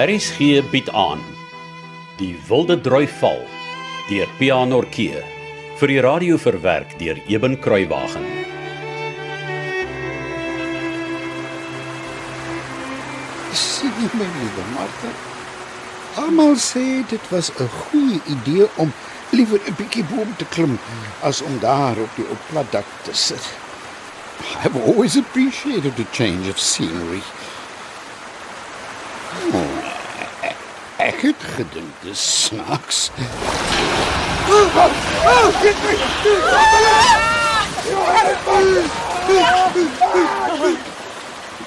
RSG bied aan Die Wilde Droi Val deur Pianorkee vir die radio verwerk deur Eben Kruiwagen. Sien jy my liewe Martha? Almal sê dit was 'n goeie idee om liewer 'n bietjie boom te klim as om daar op die op plat dak te sit. I've always appreciated a change of scenery. Oh, ek het gedink dis snaaks.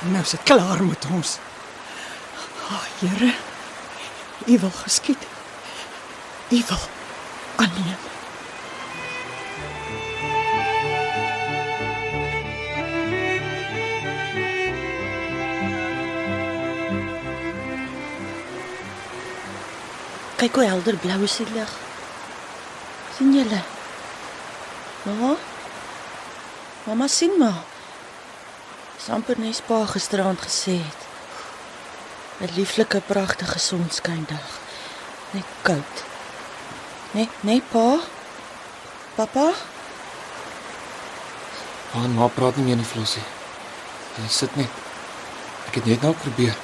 Nou dit klaar met ons. Ag, oh, Here. U wil geskied. U wil aanneem. Kyk hoe helder blou is die lig. sien julle? Mamma? Mamma sien maar. Samper nes pa gisterand gesê het. 'n Lieflike pragtige sonskyndag. Net koud. Nee, nee pa. Papa? Man, maar praat nie meer nie, Flossie. Jy sit net. Ek het net nou probeer.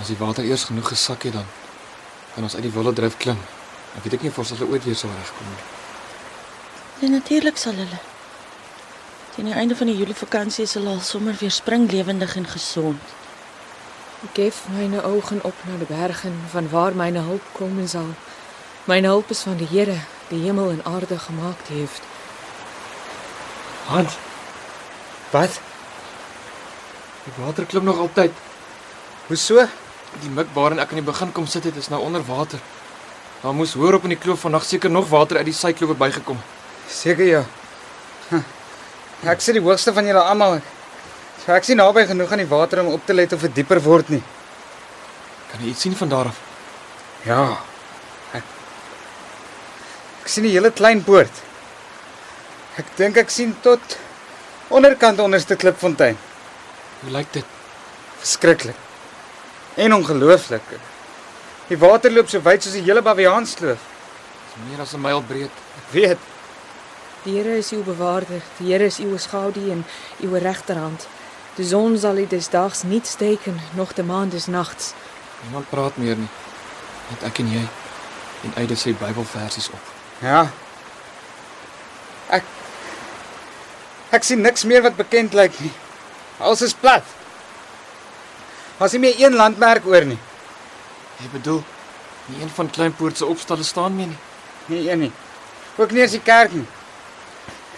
As die water eers genoeg gesak het dan kan ons uit die wolle dryf klim. Ek weet ek nie of ons hulle ooit weer sal regkom nie. Ja, natuurlik sal hulle. Teen die einde van die Julie vakansie is hulle al sommer weer springlewendig en gesond. Ek gef myne oë op na die berge van waar myne hulp kom en sal. Myne hulp is van die Here, die hemel en aarde gemaak het. Hans. Wat? Die water klim nog altyd. Hoe so? Die mik waarin ek aan die begin kom sit het is nou onder water. Daar moes hoor op in die kloof vandag seker nog water uit die sykloof bygekom. Seker ja. Ek sien die hoogste van julle almal. So ek sien naby genoeg aan die water om op te let of dit dieper word nie. Kan jy iets sien van daar af? Ja. Ek Ek sien 'n hele klein poort. Ek dink ek sien tot onderkant onderste klipfontein. Hoe lyk dit? Verskriklik. En ongelooflik. Die water loop so wyd soos die hele Baviaanskloof. Dis meer as 'n myl breed. Ek weet. Die Here is uw bewaarder. Die Here is uw skadu en uw regterhand. Die son sal u des dags nie steken, nog die maan des nagts. Niemand praat meer nie. Net ek en jy en uit dit sê Bybelversies op. Ja. Ek Ek sien niks meer wat bekend lyk nie. Alles is plat. Daar's nie meer een landmerk oor nie. Jy bedoel nie een van Kleinpoort se opstalle staan meer nie. Nie een nie. Ook nie eens die kerk nie.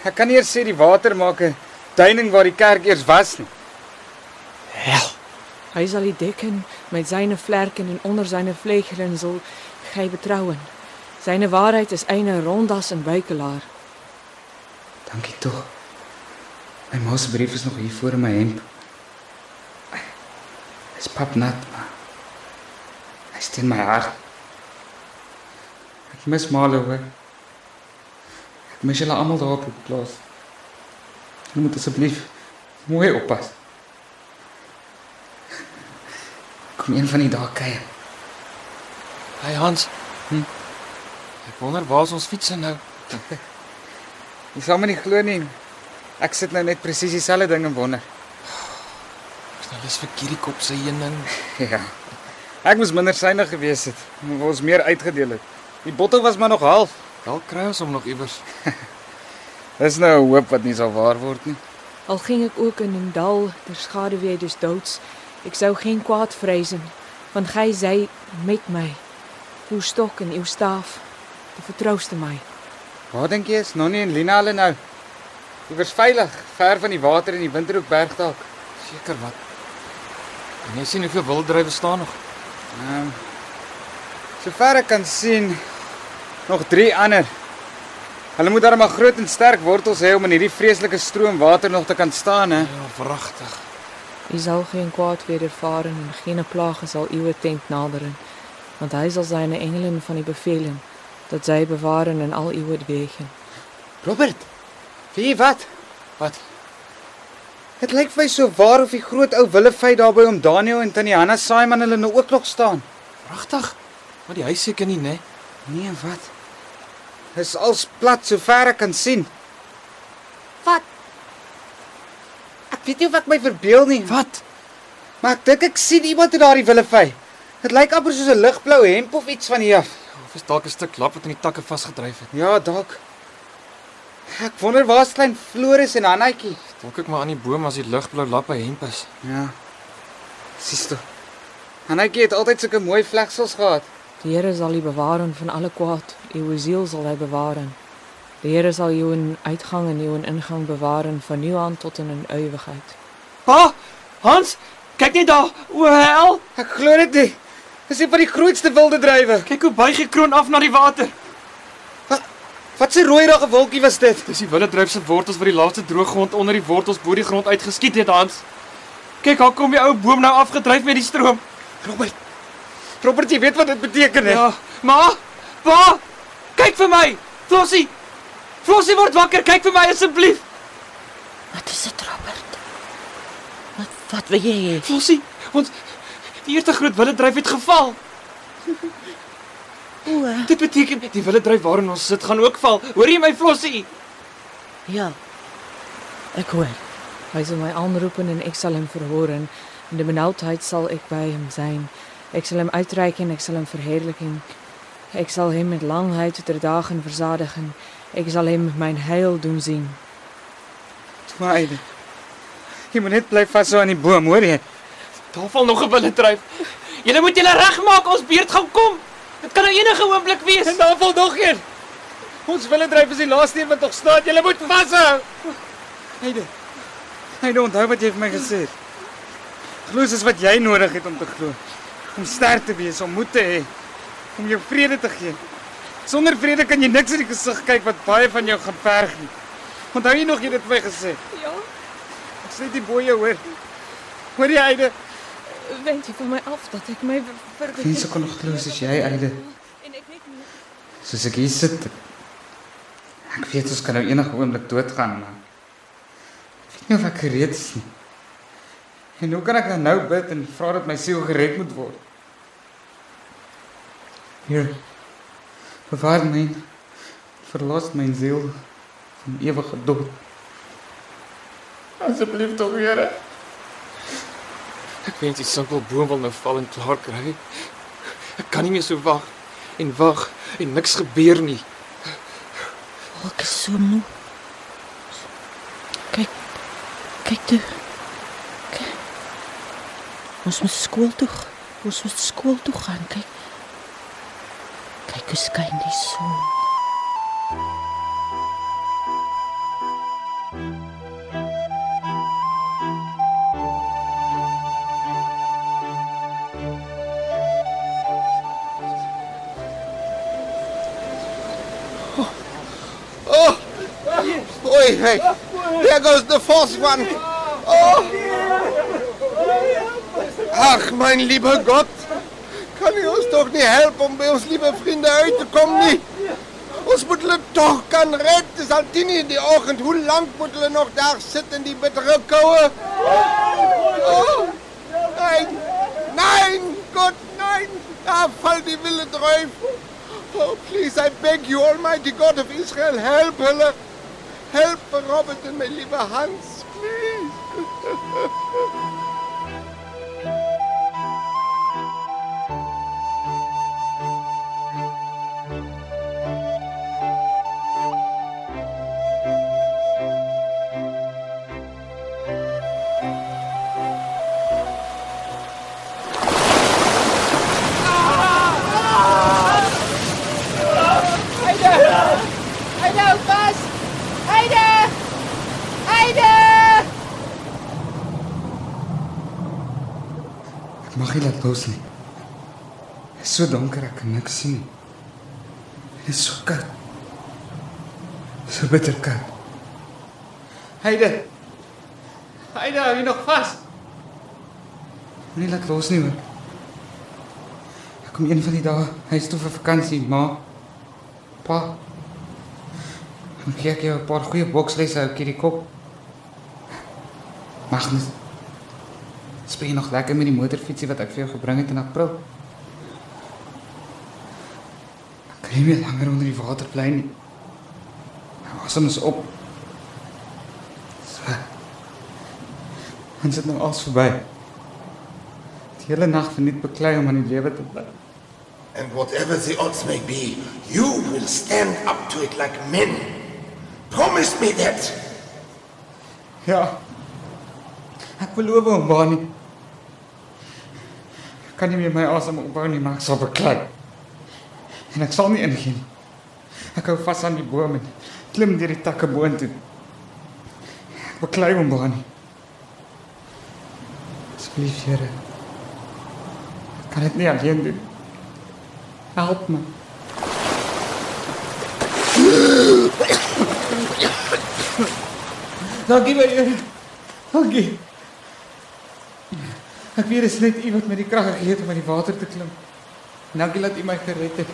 Ek kan nie eers sê die water maak 'n duining waar die kerk eers was nie. Hel. Hy sal u dekken met syne vlerken en onder syne vleugels sal hy betrouen. Syne waarheid is eene rondas en buikelaar. Dankie tog. My ma se brief is nog hier voor in my hemp. Dis pap nat, maar hy steen my hart. Ek mis Malo hoor. Ek mis julle almal daar op die plaas. Jy moet asseblief mooi oppas. Kom een van die dae kuier. Hey Hans. Hm? Ek wonder waar ons fietsse nou? Jy sal my nie glo nie. Ek sit nou net presies dieselfde ding en wonder. Nou dis vir Kierie kop se heuning. Ja. Ek moes minder synig gewees het. Ons meer uitgedeel het. Die bottel was maar nog half. Dalk kry ons hom nog iewers. Dis nou 'n hoop wat nie sal waar word nie. Al ging ek ook in 'n dal ter skaduwee des doods, ek sou geen kwaad vrees nie, want gij sy met my. Uw stok en uw staaf, die vertrouste my. Waar dink jy is Nonnie en Lina hulle nou? Iewers veilig, ver van die water in die Winterhoek bergdak. Seker wat. En jy sien hoeveel wilddrywe staan nog? Ehm um, Sover ek kan sien nog 3 ander. Hulle moet darem maar groot en sterk wortels hê om in hierdie vreeslike stroom water nog te kan staan, hè. Ja, wragtig. U sal geen kwaad wedervaren en geen plage sal uw tent naderen, want hy sal syne engele van die beveling dat sy bewaren in al uw wegen. Robert. Wie wat? Wat? Dit lyk vir my so waar of die groot ou willevy daar by om Daniel en Tannie Hanna Saiman hulle nou ook nog staan. Pragtig. Maar die huis seker nie, né? Nee, wat? Dis als plat so ver ek kan sien. Wat? Ek weet nie of ek my verbeel nie, Wat? maar ek dink ek sien iemand in daardie willevy. Dit lyk amper soos 'n ligblou hemp of iets van hier af. Of is dalk 'n stuk lap wat in die takke vasgedryf het? Ja, dalk. Ek wonder waar's klein Floris en Hannetjie. Dalk ook maar aan die boom as die ligblou lap 'n hemp is. Ja. Sies toe. Hannetjie het altyd sulke mooi vlegsels gehad. Die Here sal u bewaar van alle kwaad. U siel sal hy bewaar. Die Here sal jou in uitgang en jou in ingang bewaar van nu aan tot in 'n ewigheid. Pa, Hans, kyk net daar. O hel, Ek glo dit nie. Dis een van die grootste wilde drywe. kyk hoe buig die kroon af na die water. Wat 'n rooi rage wolkie was dit? Dis die wille dryf se wortels wat die laaste drooggrond onder die wortels bo die grond uitgeskiet het, Hans. Kyk, daar kom die ou boom nou afgedryf met die stroom. Robert. Robert, jy weet wat dit beteken, hè? Ja, ma, pa, kyk vir my. Flossie. Flossie word wakker, kyk vir my asseblief. Wat is dit, Robert? Wat wat wil jy hê? Flossie, ons die eerste groot wille dryf het geval. O, eh, Dit beteken die wille dryf waarin ons sit gaan ook val. Hoor jy my, Flossie? ja. Ek hoor. Hy sal my aanroep en ek sal hom verhoor en in die benoudheid sal ek by hom sein. Ek sal hom uitreik en ek sal hom verheerlik en ek sal hom met langheid ter dae en versadig en ek sal hom myn heil doen sien. Twyde. Jy moet net bly vashou aan die boom, hoor jy? Daar val nog 'n wille dryf. Julle moet julle regmaak, ons beurt gaan kom. Dit kan nou enige oomblik wees. En daar val nog een. Ons wille dryf is die laaste een wat nog staan. Jy moet vashou. Heide. Heide, onthou wat jy vir my gesê het. Glo is wat jy nodig het om te glo. Om sterk te wees, om moed te hê, om jou vrede te gee. Sonder vrede kan jy niks in die gesig kyk wat baie van jou gaan verg nie. Onthou jy nog jy het dit vir my gesê? Ja, Ek sê dit bo jou hoor. Hoor jy Heide? Wend jy van my af dat ek my ver Mense kon nog glo soos jy Heide. en ek weet nie. Soos ek hier sit. Ek weet ons kan nou enige oomblik doodgaan, maar ek weet nie of ek gereed is nie. En hoe kan ek dan nou bid en vra dat my siel gered moet word? Hier. Bewaar my. Verlos my siel van ewige dood. Asseblief tog, Here. Ek wens die simpel boom wil nou val en klaar kry. Ek kan nie meer so wag en wag en niks gebeur nie. Oh, ek is so moe. Kyk. Kyk toe. Kyk. Ons moet skool toe. Ons moet skool toe gaan, kyk. Kyk hoe skyn die son. Oi, hey. There goes the fourth one. Oh. Ach, mein lieber Gott. Kan U ons tog nie help om by ons liewe vriende uit te kom nie? Ons moet hulle tog kan red. Dis al 10 in die oggend. Hoe lank moet hulle nog daar sit die bittere koue? Oh. Nein. Nein, Gott, nein. Daar val die wilde druif. Oh, please, I beg you, Almighty God of Israel, help hulle. Help Robert my liewe Hans, please. Ek mag nie laat los nie. Dit is so donker ek kan niks sien nie. Dit is so koud. So bitter koud. Heide. Heide, hou jy nog vas? Moenie laat los nie hoor. Ek kom een van die dae huis toe vir vakansie, ma. Pa. Dan gee ek jou 'n paar goeie bokslesse ou hierdie kop. Magnus. Jy nog lekker met die motorfietsie wat ek vir jou gebring het in April? Ek kan nie meer langer onder die water bly nie. My asem is op. So. Ons het nou alles verby. Die hele nag verniet beklei om aan die lewe te bly. And whatever the odds may be, you will stand up to it like men. Promise me that. Ja. Ek beloof hom, Bonnie. Ek kan nie meer my asem opbou nie, maar ek sal beklei. En ek sal nie ingee nie. Ek hou vas aan die boom en klim deur die takke boontoe. Ek beklei hom, Bonnie. Asseblief, Here. Ek kan dit nie alleen doen. Help my. Dankie Here. Dankie. Ek weet dit is net U wat my die krag gegee het om in die water te klim. Dankie dat U my gered het.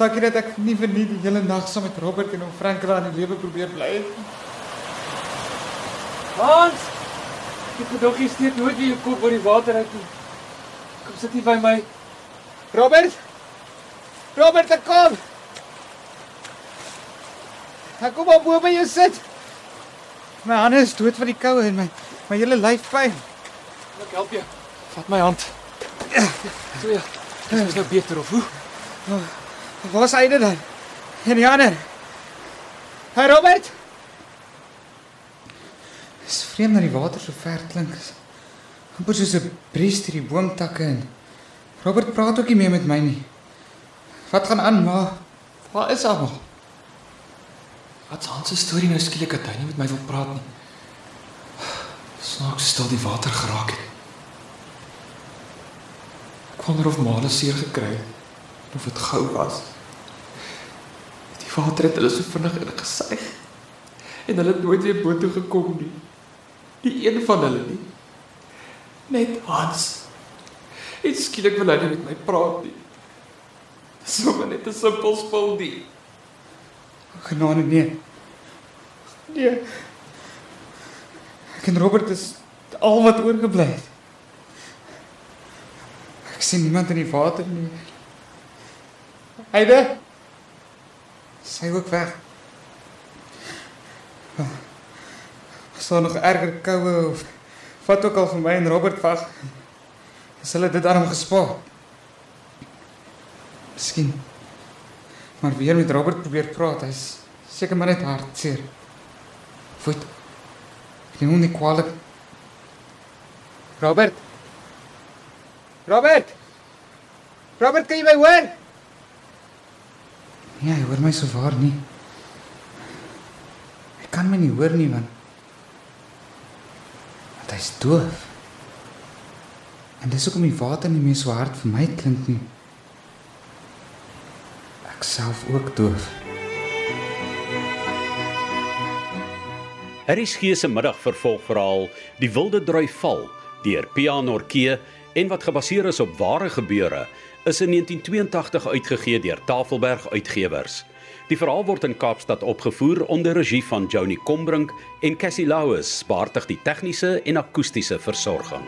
Dankie dat ek nie vir nie die hele nag saam met Robert en hom Frank aan die lewe probeer bly het. Hans! Ek het gedog jy steek nooit weer jou kop oor die water uit nie. Kom sit hier by my. Robert! Robert, ek kom. Ek kom op bo by jou sit. My hande is dood van die koue en my my hele lyf pyn. Ek help jou. Vat my hand. So ja. Dit is nou beter of hoe? Waar is hy dan? En die ander? Hey Robert. Dis vreemd dat die water so ver klink. Amper soos 'n bries deur die boomtakke en Robert praat ook nie meer met my nie. Wat gaan aan, ma? Waar is almal? Wat se storie nou skielik dat hy nie met my wil praat nie? Snaaks stil die water geraak het. Ek wonder of Male seer gekry het of dit gou was. Die water het hulle so vinnig ingesuig en hulle het nooit weer boontoe gekom nie. Nie een van hulle nie. Net Hans. En skielik wil hy nie met my praat nie. Dis sommer net 'n simpel spul die. Genade nee. Nee. Ek en Robert is al wat oorgebly het. Ek sien niemand in die water nie. Heide. Sy ook weg. As daar nog erger koue of wat ook al vir my en Robert was, is hulle dit daarom gespaar. Miskien maar weer met Robert probeer praat. Hy's seker maar net hartseer. Voet. Ek hom nie kwaliek. Robert. Robert. Robert, kan jy my hoor? Nee, hy hoor my so waar nie. Hy kan my nie hoor nie man. Want hy's doof. En dis hoekom die water nie meer so hard vir my klink nie ek self ook doof. Harry Skee se middag vervolgverhaal Die Wilde Drui Val deur Pia Norkee en wat gebaseer is op ware gebeure is in 1982 uitgegee deur Tafelberg Uitgewers. Die verhaal word in Kaapstad opgevoer onder regie van Joni Combrink en Cassie Louws, baartig die tegniese en akoestiese versorging.